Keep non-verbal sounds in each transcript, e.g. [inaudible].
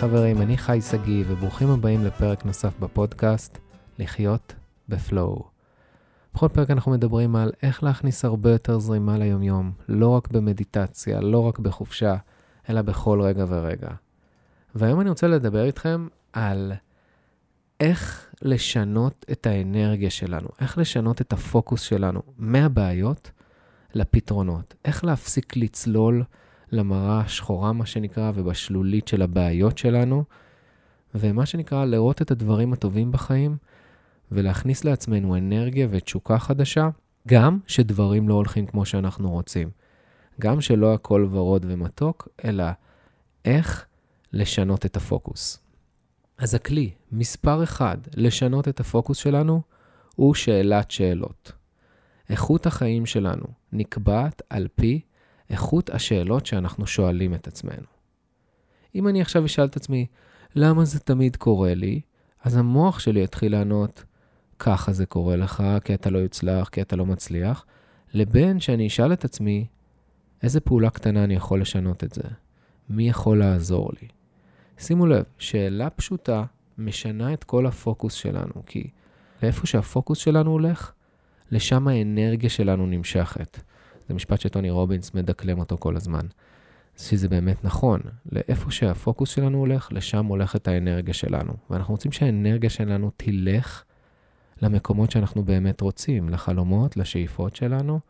חברים, אני חי שגיא, וברוכים הבאים לפרק נוסף בפודקאסט, לחיות בפלואו. בכל פרק אנחנו מדברים על איך להכניס הרבה יותר זרימה ליומיום, לא רק במדיטציה, לא רק בחופשה, אלא בכל רגע ורגע. והיום אני רוצה לדבר איתכם על איך לשנות את האנרגיה שלנו, איך לשנות את הפוקוס שלנו מהבעיות לפתרונות, איך להפסיק לצלול למראה השחורה, מה שנקרא, ובשלולית של הבעיות שלנו, ומה שנקרא, לראות את הדברים הטובים בחיים, ולהכניס לעצמנו אנרגיה ותשוקה חדשה, גם שדברים לא הולכים כמו שאנחנו רוצים. גם שלא הכל ורוד ומתוק, אלא איך לשנות את הפוקוס. אז הכלי, מספר אחד, לשנות את הפוקוס שלנו, הוא שאלת שאלות. איכות החיים שלנו נקבעת על פי איכות השאלות שאנחנו שואלים את עצמנו. אם אני עכשיו אשאל את עצמי, למה זה תמיד קורה לי? אז המוח שלי יתחיל לענות, ככה זה קורה לך, כי אתה לא יוצלח, כי אתה לא מצליח, לבין שאני אשאל את עצמי, איזה פעולה קטנה אני יכול לשנות את זה? מי יכול לעזור לי? שימו לב, שאלה פשוטה משנה את כל הפוקוס שלנו, כי לאיפה שהפוקוס שלנו הולך, לשם האנרגיה שלנו נמשכת. זה משפט שטוני רובינס מדקלם אותו כל הזמן. שזה באמת נכון, לאיפה שהפוקוס שלנו הולך, לשם הולכת האנרגיה שלנו. ואנחנו רוצים שהאנרגיה שלנו תלך למקומות שאנחנו באמת רוצים, לחלומות, לשאיפות שלנו,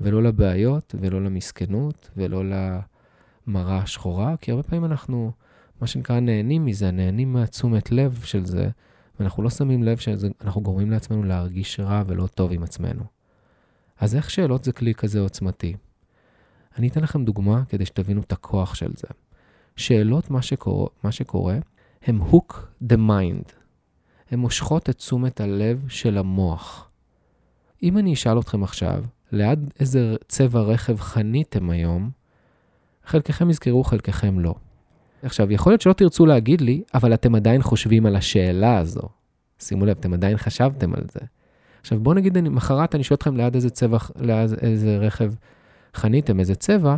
ולא לבעיות, ולא למסכנות, ולא למראה השחורה, כי הרבה פעמים אנחנו, מה שנקרא, נהנים מזה, נהנים מהתשומת לב של זה, ואנחנו לא שמים לב שאנחנו גורמים לעצמנו להרגיש רע ולא טוב עם עצמנו. אז איך שאלות זה כלי כזה עוצמתי? אני אתן לכם דוגמה כדי שתבינו את הכוח של זה. שאלות, מה שקורה, מה שקורה הם hook the mind. הן מושכות את תשומת הלב של המוח. אם אני אשאל אתכם עכשיו, ליד איזה צבע רכב חניתם היום, חלקכם יזכרו, חלקכם לא. עכשיו, יכול להיות שלא תרצו להגיד לי, אבל אתם עדיין חושבים על השאלה הזו. שימו לב, אתם עדיין חשבתם על זה. עכשיו, בואו נגיד, מחרת אני שואל אתכם ליד איזה צבע, ליד איזה רכב חניתם, איזה צבע,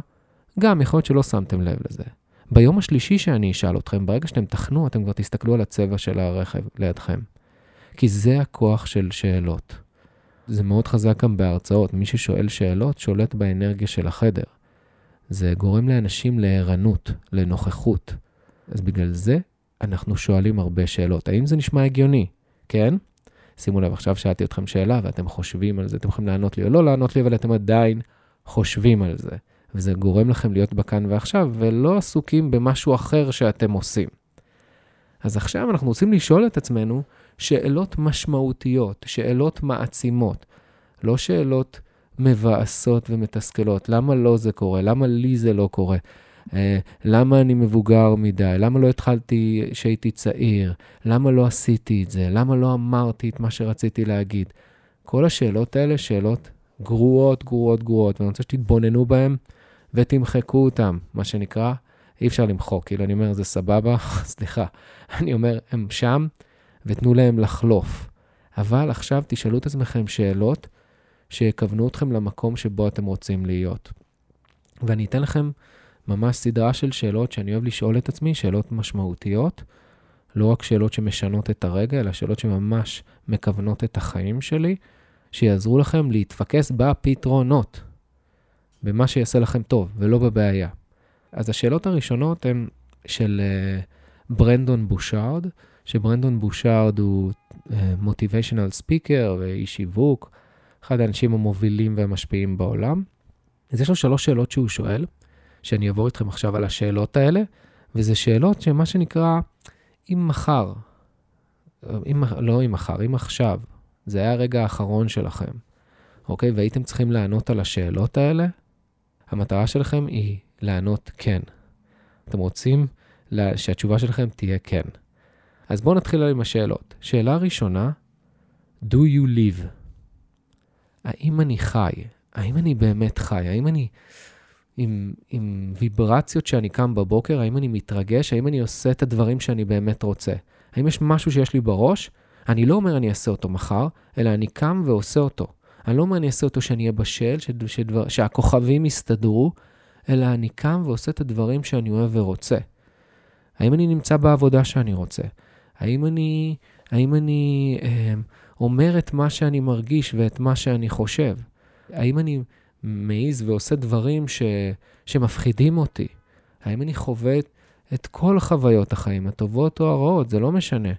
גם יכול להיות שלא שמתם לב לזה. ביום השלישי שאני אשאל אתכם, ברגע שאתם תחנו, אתם כבר תסתכלו על הצבע של הרכב לידכם. כי זה הכוח של שאלות. זה מאוד חזק גם בהרצאות. מי ששואל שאלות, שולט באנרגיה של החדר. זה גורם לאנשים לערנות, לנוכחות. אז בגלל זה אנחנו שואלים הרבה שאלות. האם זה נשמע הגיוני? כן? שימו לב, עכשיו שאלתי אתכם שאלה ואתם חושבים על זה, אתם יכולים לענות לי או לא לענות לי, אבל אתם עדיין חושבים על זה. וזה גורם לכם להיות בכאן ועכשיו, ולא עסוקים במשהו אחר שאתם עושים. אז עכשיו אנחנו רוצים לשאול את עצמנו שאלות משמעותיות, שאלות מעצימות, לא שאלות מבאסות ומתסכלות. למה לא זה קורה? למה לי זה לא קורה? Uh, למה אני מבוגר מדי? למה לא התחלתי כשהייתי צעיר? למה לא עשיתי את זה? למה לא אמרתי את מה שרציתי להגיד? כל השאלות האלה שאלות גרועות, גרועות, גרועות, ואני רוצה שתתבוננו בהן ותמחקו אותן, מה שנקרא, אי אפשר למחוק, כאילו אני אומר, זה סבבה, [laughs] סליחה, אני אומר, הם שם, ותנו להם לחלוף. אבל עכשיו תשאלו את עצמכם שאלות שיכוונו אתכם למקום שבו אתם רוצים להיות. ואני אתן לכם ממש סדרה של שאלות שאני אוהב לשאול את עצמי, שאלות משמעותיות, לא רק שאלות שמשנות את הרגע, אלא שאלות שממש מכוונות את החיים שלי, שיעזרו לכם להתפקס בפתרונות, במה שיעשה לכם טוב, ולא בבעיה. אז השאלות הראשונות הן של uh, ברנדון בושארד, שברנדון בושארד הוא מוטיביישנל uh, ספיקר ואיש שיווק, אחד האנשים המובילים והמשפיעים בעולם. אז יש לו שלוש שאלות שהוא שואל, שאני אעבור איתכם עכשיו על השאלות האלה, וזה שאלות שמה שנקרא, אם מחר, אם, לא אם מחר, אם עכשיו, זה היה הרגע האחרון שלכם, אוקיי? והייתם צריכים לענות על השאלות האלה, המטרה שלכם היא לענות כן. אתם רוצים שהתשובה שלכם תהיה כן. אז בואו נתחיל עם השאלות. שאלה ראשונה, do you live? האם אני חי? האם אני באמת חי? האם אני עם, עם ויברציות שאני קם בבוקר? האם אני מתרגש? האם אני עושה את הדברים שאני באמת רוצה? האם יש משהו שיש לי בראש? אני לא אומר אני אעשה אותו מחר, אלא אני קם ועושה אותו. אני לא אומר אני אעשה אותו שאני אהיה בשל, שדבר, שהכוכבים יסתדרו, אלא אני קם ועושה את הדברים שאני אוהב ורוצה. האם אני נמצא בעבודה שאני רוצה? האם אני, האם אני אה, אומר את מה שאני מרגיש ואת מה שאני חושב? האם אני מעז ועושה דברים ש, שמפחידים אותי? האם אני חווה את, כל חוויות החיים, הטובות או הרעות? זה לא משנה.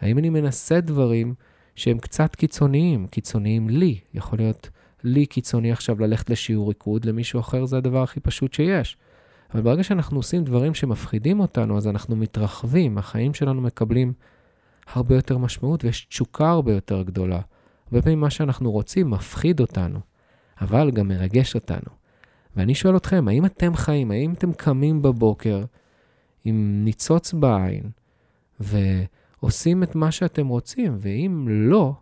האם אני מנסה דברים שהם קצת קיצוניים, קיצוניים לי? יכול להיות לי קיצוני עכשיו ללכת לשיעור ריקוד, למישהו אחר זה הדבר הכי פשוט שיש. אבל ברגע שאנחנו עושים דברים שמפחידים אותנו, אז אנחנו מתרחבים, החיים שלנו מקבלים הרבה יותר משמעות ויש תשוקה הרבה יותר גדולה. הרבה פעמים מה שאנחנו רוצים מפחיד אותנו, אבל גם מרגש אותנו. ואני שואל אתכם, האם אתם חיים, האם אתם קמים בבוקר עם ניצוץ בעין ועושים את מה שאתם רוצים? ואם לא,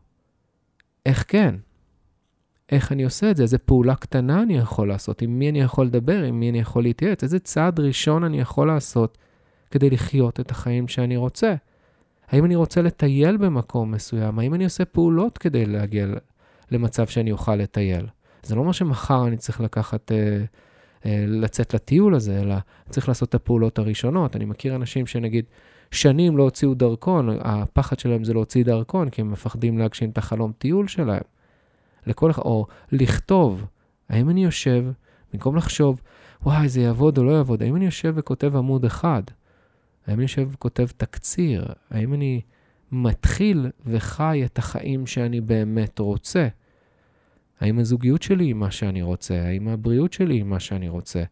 איך כן? איך אני עושה את זה? איזה פעולה קטנה אני יכול לעשות? עם מי אני יכול לדבר? עם מי אני יכול להתייעץ? איזה צעד ראשון אני יכול לעשות כדי לחיות את החיים שאני רוצה? האם אני רוצה לטייל במקום מסוים? האם אני עושה פעולות כדי להגיע למצב שאני אוכל לטייל? זה לא אומר שמחר אני צריך לקחת, אה, אה, לצאת לטיול הזה, אלא צריך לעשות את הפעולות הראשונות. אני מכיר אנשים שנגיד שנים לא הוציאו דרכון, הפחד שלהם זה להוציא דרכון, כי הם מפחדים להגשים את החלום טיול שלהם. לכל או לכתוב, האם אני יושב, במקום לחשוב, וואי, זה יעבוד או לא יעבוד, האם אני יושב וכותב עמוד אחד? האם אני יושב וכותב תקציר? האם אני מתחיל וחי את החיים שאני באמת רוצה? האם הזוגיות שלי היא מה שאני רוצה? האם הבריאות שלי היא מה שאני רוצה?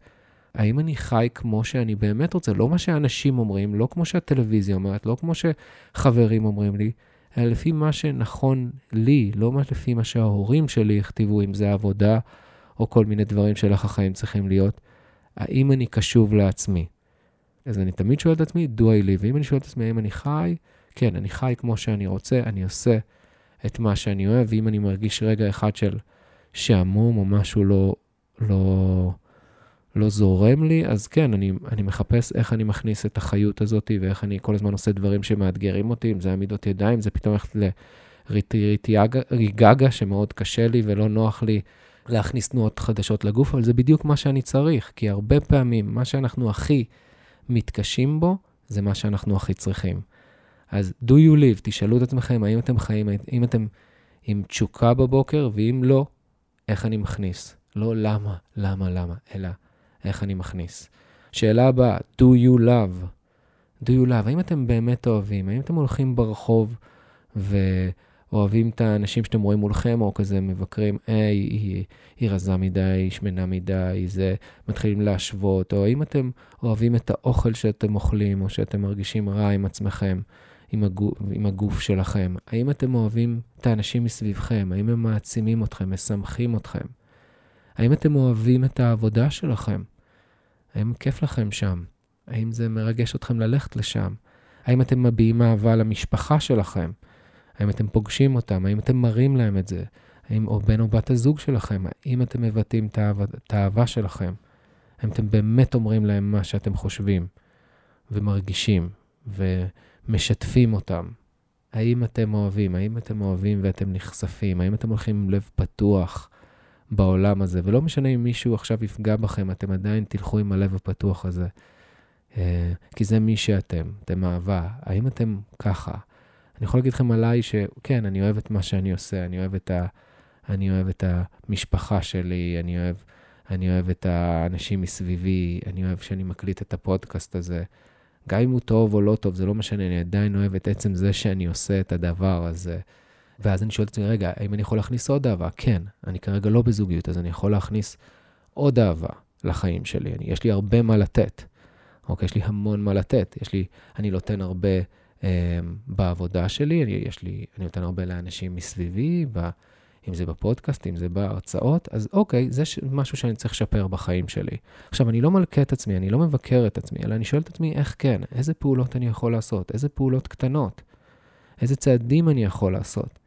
האם אני חי כמו שאני באמת רוצה? לא מה שאנשים אומרים, לא כמו שהטלוויזיה אומרת, לא כמו שחברים אומרים לי, אלא לפי מה שנכון לי, לא לפי מה שההורים שלי הכתיבו, אם זה עבודה או כל מיני דברים של איך החיים צריכים להיות. האם אני קשוב לעצמי? אז אני תמיד שואל את עצמי, do I live? ואם אני שואל את עצמי, האם אני חי? כן, אני חי כמו שאני רוצה, אני עושה את מה שאני אוהב, ואם אני מרגיש רגע אחד של שעמום או משהו לא, לא, לא זורם לי, אז כן, אני, אני מחפש איך אני מכניס את החיות הזאת, ואיך אני כל הזמן עושה דברים שמאתגרים אותי, אם זה עמידות ידיים, זה פתאום הולכת לריגגה שמאוד קשה לי ולא נוח לי להכניס תנועות חדשות לגוף, אבל זה בדיוק מה שאני צריך, כי הרבה פעמים מה שאנחנו הכי מתקשים בו, זה מה שאנחנו הכי צריכים. אז do you live, תשאלו את עצמכם האם אתם חיים, האם אתם עם תשוקה בבוקר, ואם לא, איך אני מכניס. לא למה, למה, למה, אלא איך אני מכניס. שאלה הבאה, do you love? do you love? האם אתם באמת אוהבים? האם אתם הולכים ברחוב ואוהבים את האנשים שאתם רואים מולכם, או כזה מבקרים, היי, היא, היא רזה מדי, היא שמנה מדי, זה, מתחילים להשוות, או האם אתם אוהבים את האוכל שאתם אוכלים, או שאתם מרגישים רע עם עצמכם, עם הגוף, עם הגוף שלכם? האם אתם אוהבים את האנשים מסביבכם? האם הם מעצימים אתכם, משמחים אתכם? האם אתם אוהבים את העבודה שלכם? האם כיף לכם שם? האם זה מרגש אתכם ללכת לשם? האם אתם מביעים אהבה למשפחה שלכם? האם אתם פוגשים אותם? האם אתם מראים להם את זה? האם או בן או בת הזוג שלכם? האם אתם מבטאים את, את האהבה שלכם? האם אתם באמת אומרים להם מה שאתם חושבים ומרגישים ומשתפים אותם? האם אתם אוהבים? האם אתם אוהבים ואתם נחשפים? האם אתם הולכים עם לב פתוח? בעולם הזה, ולא משנה אם מישהו עכשיו יפגע בכם, אתם עדיין תלכו עם הלב הפתוח הזה. אה, כי זה מי שאתם, אתם אהבה. האם אתם ככה? אני יכול להגיד לכם עליי שכן, אני אוהב את מה שאני עושה, אני אוהב את, ה, אני אוהב את המשפחה שלי, אני אוהב, אני אוהב את האנשים מסביבי, אני אוהב שאני מקליט את הפודקאסט הזה. גם אם הוא טוב או לא טוב, זה לא משנה, אני עדיין אוהב את עצם זה שאני עושה את הדבר הזה. ואז אני שואל את עצמי, רגע, האם אני יכול להכניס עוד אהבה? כן, אני כרגע לא בזוגיות, אז אני יכול להכניס עוד אהבה לחיים שלי. אני, יש לי הרבה מה לתת. אוקיי, יש לי המון מה לתת. יש לי, אני נותן הרבה אה, בעבודה שלי, אני, יש לי, אני נותן הרבה לאנשים מסביבי, ב, אם זה בפודקאסט, אם זה בהרצאות, אז אוקיי, זה משהו שאני צריך לשפר בחיים שלי. עכשיו, אני לא מלכה את עצמי, אני לא מבקר את עצמי, אלא אני שואל את עצמי, איך כן? איזה פעולות אני יכול לעשות? איזה פעולות קטנות? איזה צעדים אני יכול לעשות?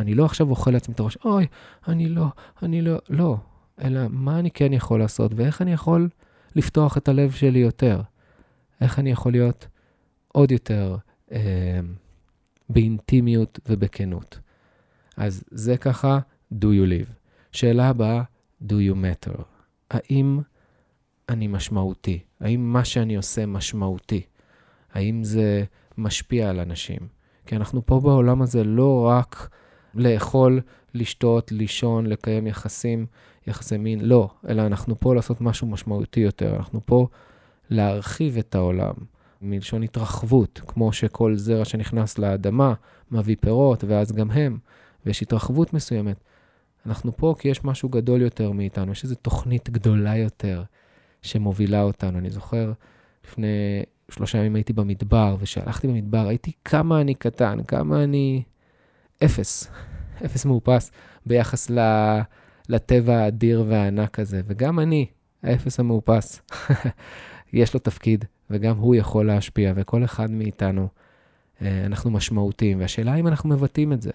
אני לא עכשיו אוכל לעצמי את הראש, אוי, אני לא, אני לא, לא. אלא מה אני כן יכול לעשות, ואיך אני יכול לפתוח את הלב שלי יותר. איך אני יכול להיות עוד יותר אה, באינטימיות ובכנות. אז זה ככה, do you live. שאלה הבאה, do you matter. האם אני משמעותי? האם מה שאני עושה משמעותי? האם זה משפיע על אנשים? כי אנחנו פה בעולם הזה לא רק לאכול, לשתות, לישון, לקיים יחסים, יחסי מין, לא, אלא אנחנו פה לעשות משהו משמעותי יותר. אנחנו פה להרחיב את העולם, מלשון התרחבות, כמו שכל זרע שנכנס לאדמה מביא פירות, ואז גם הם, ויש התרחבות מסוימת. אנחנו פה כי יש משהו גדול יותר מאיתנו, יש איזו תוכנית גדולה יותר שמובילה אותנו. אני זוכר, לפני שלושה ימים הייתי במדבר, וכשהלכתי במדבר ראיתי כמה אני קטן, כמה אני אפס, [laughs] אפס מאופס ביחס ל... לטבע האדיר והענק הזה. וגם אני, האפס המאופס, [laughs] יש לו תפקיד, וגם הוא יכול להשפיע, וכל אחד מאיתנו, אה, אנחנו משמעותיים. והשאלה אם אנחנו מבטאים את זה.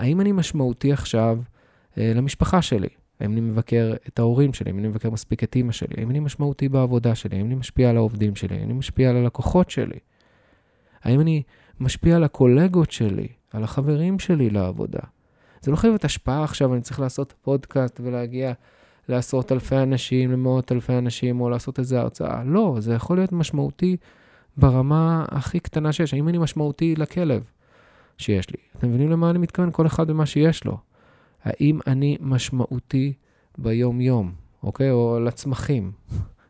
האם אני משמעותי עכשיו אה, למשפחה שלי? האם אני מבקר את ההורים שלי? האם אני מבקר מספיק את אימא שלי? האם אני משמעותי בעבודה שלי? האם אני משפיע על העובדים שלי? האם אני משפיע על הלקוחות שלי? האם אני משפיע על הקולגות שלי, על החברים שלי לעבודה? זה לא חייבת השפעה עכשיו, אני צריך לעשות פודקאסט ולהגיע לעשרות אלפי אנשים, למאות אלפי אנשים, או לעשות איזו הרצאה. לא, זה יכול להיות משמעותי ברמה הכי קטנה שיש. האם אני משמעותי לכלב שיש לי? אתם מבינים למה אני מתכוון? כל אחד במה שיש לו. האם אני משמעותי ביום-יום, אוקיי? או לצמחים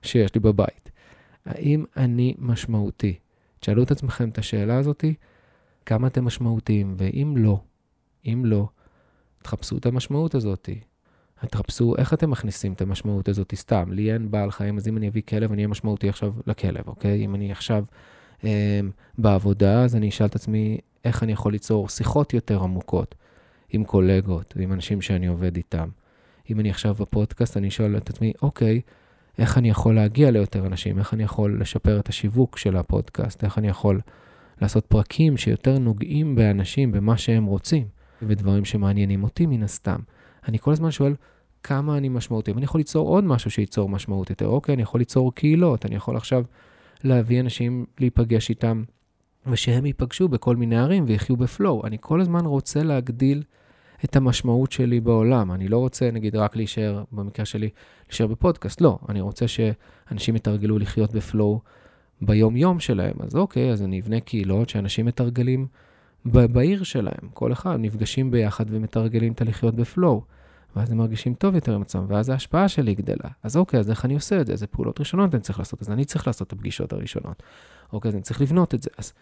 שיש לי בבית. האם אני משמעותי? תשאלו את עצמכם את השאלה הזאתי, כמה אתם משמעותיים, ואם לא, אם לא, תחפשו את המשמעות הזאתי. תחפשו איך אתם מכניסים את המשמעות הזאת סתם. לי אין בעל חיים, אז אם אני אביא כלב, אני אהיה משמעותי עכשיו לכלב, אוקיי? אם אני עכשיו אה, בעבודה, אז אני אשאל את עצמי איך אני יכול ליצור שיחות יותר עמוקות עם קולגות ועם אנשים שאני עובד איתם. אם אני עכשיו בפודקאסט, אני שואל את עצמי, אוקיי, איך אני יכול להגיע ליותר אנשים? איך אני יכול לשפר את השיווק של הפודקאסט? איך אני יכול לעשות פרקים שיותר נוגעים באנשים, במה שהם רוצים, ודברים שמעניינים אותי מן הסתם. אני כל הזמן שואל, כמה אני משמעותי? ואני יכול ליצור עוד משהו שייצור משמעות יותר. אוקיי, אני יכול ליצור קהילות, אני יכול עכשיו להביא אנשים להיפגש איתם, ושהם ייפגשו בכל מיני ערים ויחיו בפלואו. אני כל הזמן רוצה להגדיל את המשמעות שלי בעולם. אני לא רוצה, נגיד, רק להישאר, במקרה שלי, להישאר בפודקאסט. לא, אני רוצה שאנשים יתרגלו לחיות בפלואו ביום-יום שלהם. אז אוקיי, אז אני אבנה קהילות שאנשים מתרגלים בעיר שלהם. כל אחד נפגשים ביחד ומתרגלים את הלחיות בפלואו. ואז הם מרגישים טוב יותר עם עצמם, ואז ההשפעה שלי גדלה. אז אוקיי, אז איך אני עושה את זה? איזה פעולות ראשונות אני צריך לעשות? אז אני צריך לעשות את הפגישות הראשונות. אוקיי, אז אני צריך לבנות את זה. אז,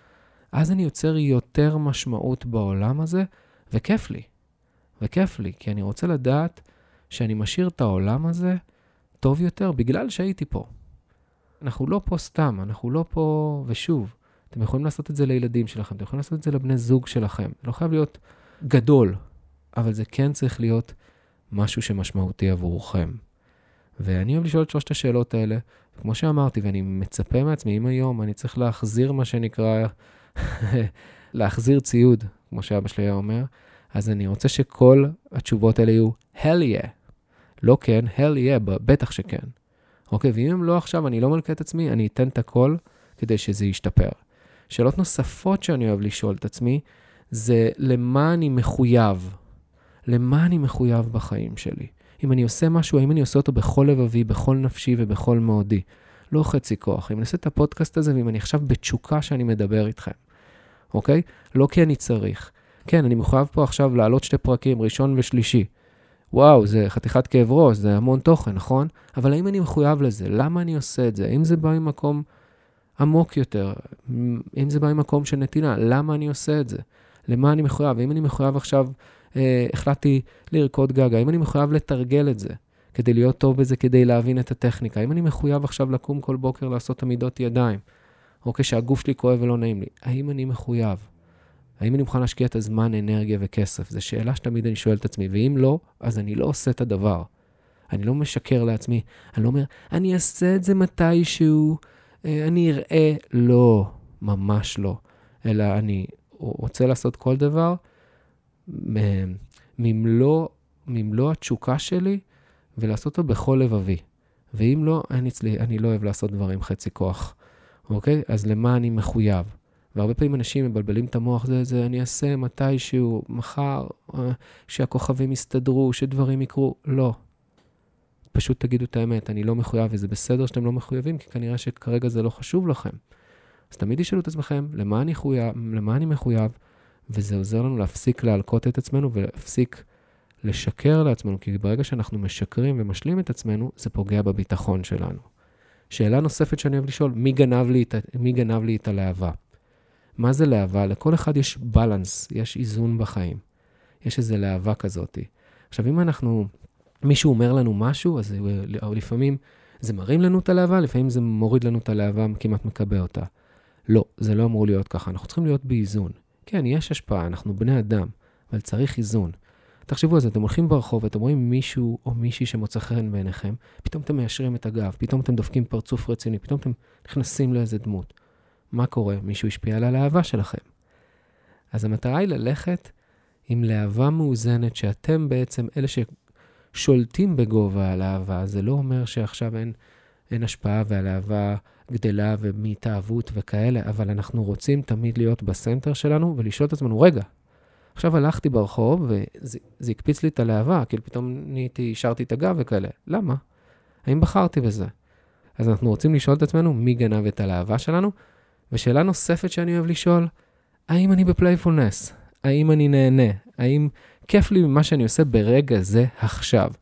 אז אני יוצר יותר משמעות בעולם הזה, וכיף לי. וכיף לי, כי אני רוצה לדעת שאני משאיר את העולם הזה טוב יותר בגלל שהייתי פה. אנחנו לא פה סתם, אנחנו לא פה, ושוב, אתם יכולים לעשות את זה לילדים שלכם, אתם יכולים לעשות את זה לבני זוג שלכם. זה לא חייב להיות גדול, אבל זה כן צריך להיות משהו שמשמעותי עבורכם. ואני אוהב לשאול את שלושת השאלות האלה, כמו שאמרתי, ואני מצפה מעצמי, אם היום אני צריך להחזיר מה שנקרא, [laughs] להחזיר ציוד, כמו שאבא שלי היה אומר, אז אני רוצה שכל התשובות האלה יהיו hell yeah. לא כן, hell yeah, בטח שכן. אוקיי, ואם הם לא עכשיו, אני לא מלכה את עצמי, אני אתן את הכל כדי שזה ישתפר. שאלות נוספות שאני אוהב לשאול את עצמי, זה למה אני מחויב? למה אני מחויב בחיים שלי? אם אני עושה משהו, האם אני עושה אותו בכל לבבי, בכל נפשי ובכל מאודי? לא חצי כוח. אם אני עושה את הפודקאסט הזה, ואם אני עכשיו בתשוקה שאני מדבר איתכם, אוקיי? לא כי אני צריך. כן, אני מחויב פה עכשיו להעלות שתי פרקים, ראשון ושלישי. וואו, זה חתיכת כאב ראש, זה המון תוכן, נכון? אבל האם אני מחויב לזה? למה אני עושה את זה? האם זה בא ממקום עמוק יותר? אם זה בא ממקום של נתינה, למה אני עושה את זה? למה אני מחויב? האם אני מחויב עכשיו, אה, החלטתי לרקוד גגה, האם אני מחויב לתרגל את זה? כדי להיות טוב בזה, כדי להבין את הטכניקה? האם אני מחויב עכשיו לקום כל בוקר לעשות עמידות ידיים? או כשהגוף שלי כואב ולא נעים לי? האם אני מחויב? האם אני מוכן להשקיע את הזמן, אנרגיה וכסף? זו שאלה שתמיד אני שואל את עצמי, ואם לא, אז אני לא עושה את הדבר. אני לא משקר לעצמי, אני לא אומר, אני אעשה את זה מתישהו, אה, אני אראה. לא, ממש לא. אלא אני רוצה לעשות כל דבר ממלוא, ממלוא התשוקה שלי ולעשות אותו בכל לבבי. ואם לא, אני, אצלי, אני לא אוהב לעשות דברים חצי כוח, אוקיי? אז למה אני מחויב? והרבה פעמים אנשים מבלבלים את המוח, זה, זה אני אעשה מתישהו, מחר, אה, שהכוכבים יסתדרו, שדברים יקרו. לא. פשוט תגידו את האמת, אני לא מחויב, וזה בסדר שאתם לא מחויבים, כי כנראה שכרגע זה לא חשוב לכם. אז תמיד תשאלו את עצמכם, למה אני, חויב, למה אני מחויב? וזה עוזר לנו להפסיק להלקות את עצמנו ולהפסיק לשקר לעצמנו, כי ברגע שאנחנו משקרים ומשלים את עצמנו, זה פוגע בביטחון שלנו. שאלה נוספת שאני אוהב לשאול, מי גנב לי את, מי גנב לי את הלהבה? מה זה להבה? לכל אחד יש בלנס, יש איזון בחיים. יש איזו להבה כזאת. עכשיו, אם אנחנו, מישהו אומר לנו משהו, אז לפעמים זה מרים לנו את הלהבה, לפעמים זה מוריד לנו את הלהבה, כמעט מקבע אותה. לא, זה לא אמור להיות ככה, אנחנו צריכים להיות באיזון. כן, יש השפעה, אנחנו בני אדם, אבל צריך איזון. תחשבו על זה, אתם הולכים ברחוב ואתם רואים מישהו או מישהי שמוצא חן בעיניכם, פתאום אתם מיישרים את הגב, פתאום אתם דופקים פרצוף רציני, פתאום אתם נכנסים לאיזה דמות. מה קורה? מישהו השפיע על הלהבה שלכם. אז המטרה היא ללכת עם להבה מאוזנת, שאתם בעצם אלה ששולטים בגובה הלהבה. זה לא אומר שעכשיו אין, אין השפעה והלהבה גדלה ומהתאהבות וכאלה, אבל אנחנו רוצים תמיד להיות בסנטר שלנו ולשאול את עצמנו, רגע, עכשיו הלכתי ברחוב וזה הקפיץ לי את הלהבה, כאילו פתאום נהייתי, השארתי את הגב וכאלה. למה? האם בחרתי בזה? אז אנחנו רוצים לשאול את עצמנו מי גנב את הלהבה שלנו. ושאלה נוספת שאני אוהב לשאול, האם אני בפלייפולנס? האם אני נהנה? האם כיף לי ממה שאני עושה ברגע זה עכשיו?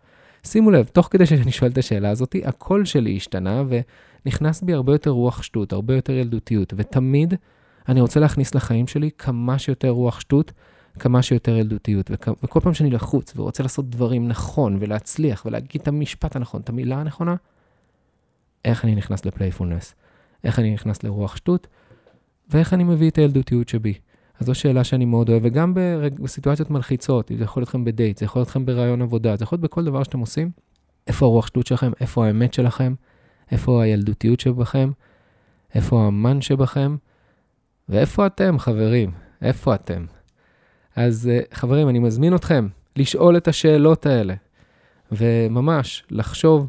שימו לב, תוך כדי שאני שואל את השאלה הזאת, הקול שלי השתנה ונכנס בי הרבה יותר רוח שטות, הרבה יותר ילדותיות, ותמיד אני רוצה להכניס לחיים שלי כמה שיותר רוח שטות, כמה שיותר ילדותיות, וכ... וכל פעם שאני לחוץ ורוצה לעשות דברים נכון ולהצליח ולהגיד את המשפט הנכון, את המילה הנכונה, איך אני נכנס לפלייפולנס? איך אני נכנס לרוח שטות, ואיך אני מביא את הילדותיות שבי. אז זו שאלה שאני מאוד אוהב, וגם בסיטואציות מלחיצות, זה יכול להיות לכם בדייט, זה יכול להיות לכם ברעיון עבודה, זה יכול להיות בכל דבר שאתם עושים. איפה הרוח שטות שלכם, איפה האמת שלכם, איפה הילדותיות שבכם, איפה האמן שבכם, ואיפה אתם, חברים? איפה אתם? אז אה, חברים, אני מזמין אתכם לשאול את השאלות האלה, וממש לחשוב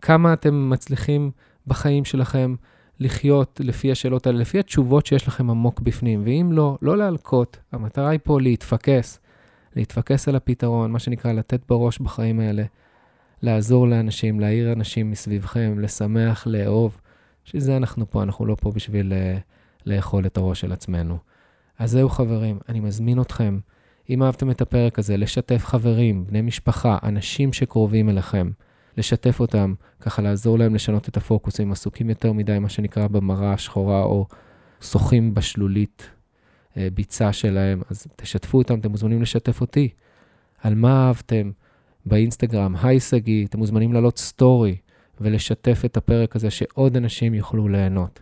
כמה אתם מצליחים בחיים שלכם לחיות לפי השאלות האלה, לפי התשובות שיש לכם עמוק בפנים, ואם לא, לא להלקות, המטרה היא פה להתפקס, להתפקס על הפתרון, מה שנקרא לתת בראש בחיים האלה, לעזור לאנשים, להעיר אנשים מסביבכם, לשמח, לאהוב, שזה אנחנו פה, אנחנו לא פה בשביל uh, לאכול את הראש של עצמנו. אז זהו חברים, אני מזמין אתכם, אם אהבתם את הפרק הזה, לשתף חברים, בני משפחה, אנשים שקרובים אליכם. לשתף אותם, ככה לעזור להם לשנות את הפוקוס, הם עסוקים יותר מדי, מה שנקרא, במראה השחורה, או שוחים בשלולית אה, ביצה שלהם, אז תשתפו אותם, אתם מוזמנים לשתף אותי. על מה אהבתם באינסטגרם, היי שגיא, אתם מוזמנים לעלות סטורי ולשתף את הפרק הזה, שעוד אנשים יוכלו ליהנות.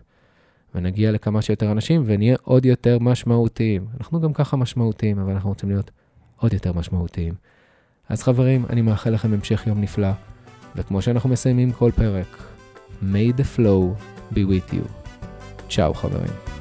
ונגיע לכמה שיותר אנשים ונהיה עוד יותר משמעותיים. אנחנו גם ככה משמעותיים, אבל אנחנו רוצים להיות עוד יותר משמעותיים. אז חברים, אני מאחל לכם המשך יום נפלא. וכמו שאנחנו מסיימים כל פרק, May the flow be with you. צ'או חברים.